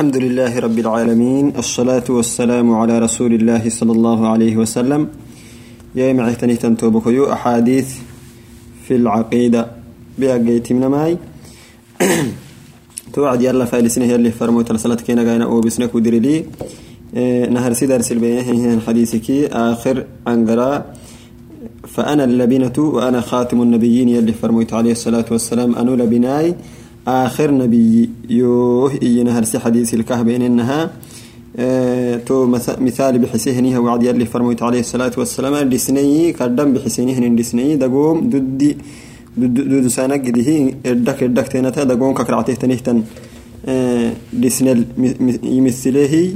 الحمد لله رب العالمين الصلاة والسلام على رسول الله صلى الله عليه وسلم. يا معتني تنتوبكيو أحاديث في العقيدة بأجيت من ماي توعد يلا فالسنة هي اللي فرموت رسالتك هنا قاينا أو بسنك ودري إيه نهر سيدر سلبيه حديثك آخر أنقرا فأنا اللبنة وأنا خاتم النبيين يلي فرموت عليه الصلاة والسلام أنو لبناي آخر نبي يوه إينا هرسي حديث الكهب إنها آه تو مثال بحسيهنها وعد يلي فرميت عليه الصلاة والسلام لسني قدم بحسينهن لسني دقوم ددي دود سانك ديه إردك إردك تينتا دقوم ككرعته تنهتن. آه لسنل يمثله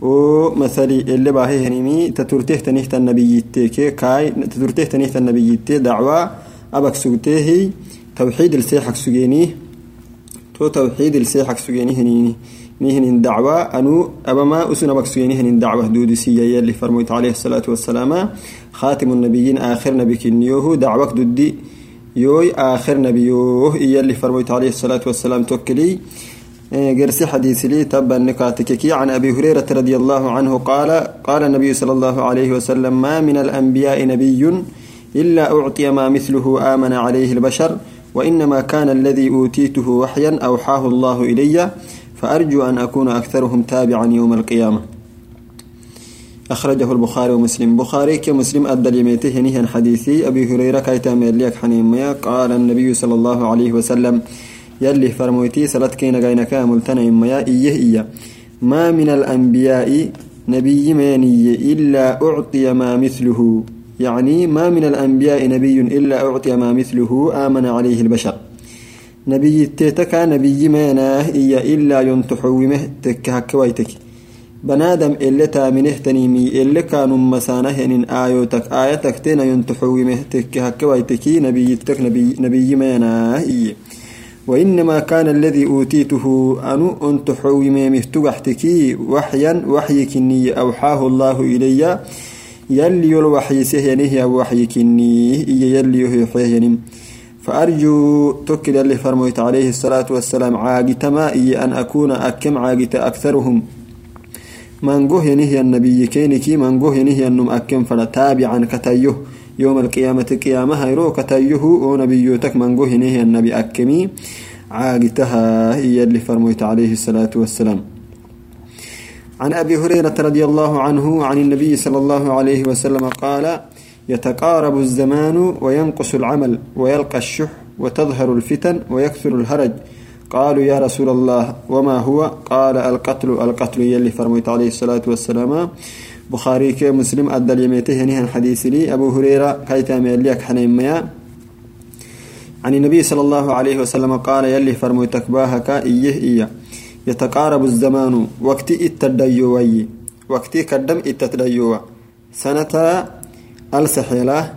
ومثلي اللي باهي هنيمي تترته تنهت النبي كي كاي تترته تنهت النبي دعوة أبك سوته توحيد السيحك سجينيه تو توحيد السيحك سجيني هنيني نهن دعوة أنو أبما أسنا بك سجيني هنين دعوة دود سيئة اللي فرميت عليه الصلاة والسلام. خاتم النبيين آخر نبي كنيوه. دعوة دودي يوي آخر نبي يوه إيا اللي فرميت عليه الصلاة والسلام توكلي. قرسي حديث لي تبا نكاتككي. عن أبي هريرة رضي الله عنه قال قال النبي صلى الله عليه وسلم ما من الأنبياء نبي إلا أعطي ما مثله آمن عليه البشر. وإنما كان الذي أوتيته وحيا أوحاه الله إلي فأرجو أن أكون أكثرهم تابعا يوم القيامة. أخرجه البخاري ومسلم. بخاري كمسلم أدى اليميته نهي حديثي. أبي هريرة كيتا ميليك حنيميا قال النبي صلى الله عليه وسلم يلي فرمويتي سلت كينا غينا كامل تنميا إيه إيه. ما من الأنبياء نبي ماني إلا أعطي ما مثله. يعني ما من الأنبياء نبي إلا أعطي ما مثله آمن عليه البشر. نبي تيتكا نبي مانا إيا إلا ينتحومه تكهك ويتك. بنادم إلا تامنه تنيمي إلا كانوا مسانه إن آيوتك آيتك تينا ينتحومه تكهك ويتكي نبي تك نبي, نبي مانا إيا. وإنما كان الذي أوتيته أنو أنت حومي مفتوحتكي وحيا وحي كني أوحاه الله إليّ. يلي الوحي سهينه وحي كني يلي يحيينم فأرجو تكل اللي فرميت عليه الصلاة والسلام عاقت ما أن أكون أكم عاقت أكثرهم. من قه نهي النبي كينكي من قه نهي أنم أكم فنتابعا كتيه يوم القيامة قيامة هيرو كتيه ونبيوتك من قه نهي النبي أكمي. عاقتها هي اللي فرميت عليه الصلاة والسلام. عن أبي هريرة رضي الله عنه عن النبي صلى الله عليه وسلم قال يتقارب الزمان وينقص العمل ويلقى الشح وتظهر الفتن ويكثر الهرج. قالوا يا رسول الله وما هو؟ قال القتل القتل يلي فرميت عليه الصلاة والسلام. بخاري كي مسلم أدى اليميته نهن حديث لي. أبو هريرة كيتا ميليك حنيميا عن النبي صلى الله عليه وسلم قال يلي فرميتك باهك إيه إيه. يتقارب الزمان وقت التديوي وقت كدم التديو سنة السحيلة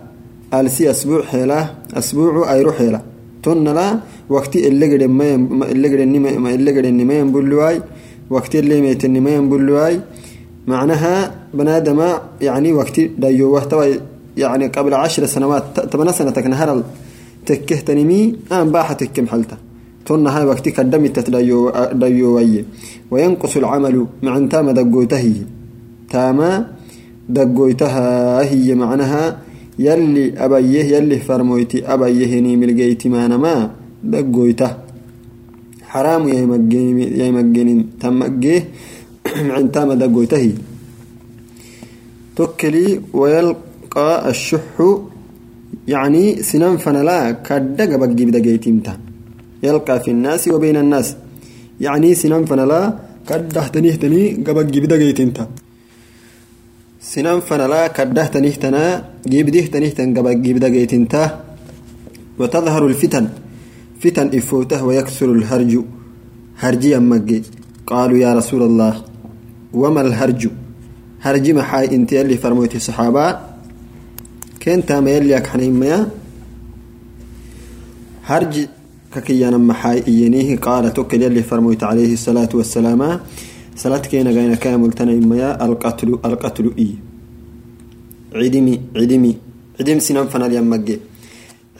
ألسي أسبوع حيلة أسبوع أيرو حيلة. تنلا وقت اللي قد ما اللي ما ينبلواي وقت اللي ميت ما ينبلواي معناها بنادم يعني وقت ديو. وقت يعني قبل عشر سنوات تمنى سنة نهر تكهتنمي أنا باحة كم حلته تون هاي وقت كدم تتديو ديو وي وينقص العمل مع تام دقوته تاما دقوتها هي معناها يلي أبيه يلي فرمويتي أبيه ني ملقيتي ما نما دقوته حرام يا مجين يا مجين تمجيه مع تام دقوته تكلي ويلقى الشح يعني سنان فنلا كدق بجيب دقيتيمتا يلقى في الناس وبين الناس. يعني سنان فنلا كده تنيهتني قبل جبدا جيتنتا سنان فنلا كده تنيهتنا جبده تنيهتن قبل جبدا جيتنتا وتظهر الفتن. فتن إفوته ويكسر الهرج. هرجي أمجي قالوا يا رسول الله وما الهرج؟ هرجي محاي انت اللي فرموتي الصحابة. كنت ما يليك حنيميا هرج ككيانا محاي إينيه قال توكل يلي فرميت عليه الصلاة والسلام. صلاة كينا غينا كامل تنيميا القتل القتل إي. عدمي عدمي عدم سنم فنا اليمجي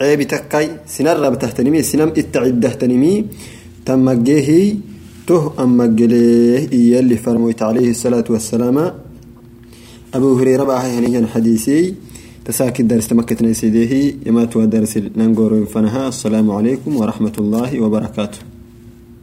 عيب تكاي. سنر رب تهتنمي. سنم اتعد تهتنمي. تمجيه ته أما قليه يلي فرمويت عليه الصلاة والسلام. أبو هريرة بقى هنيا حديثي. تساكي درس تمكتنا سيديه يما تو درس ننقر فنها السلام عليكم ورحمة الله وبركاته.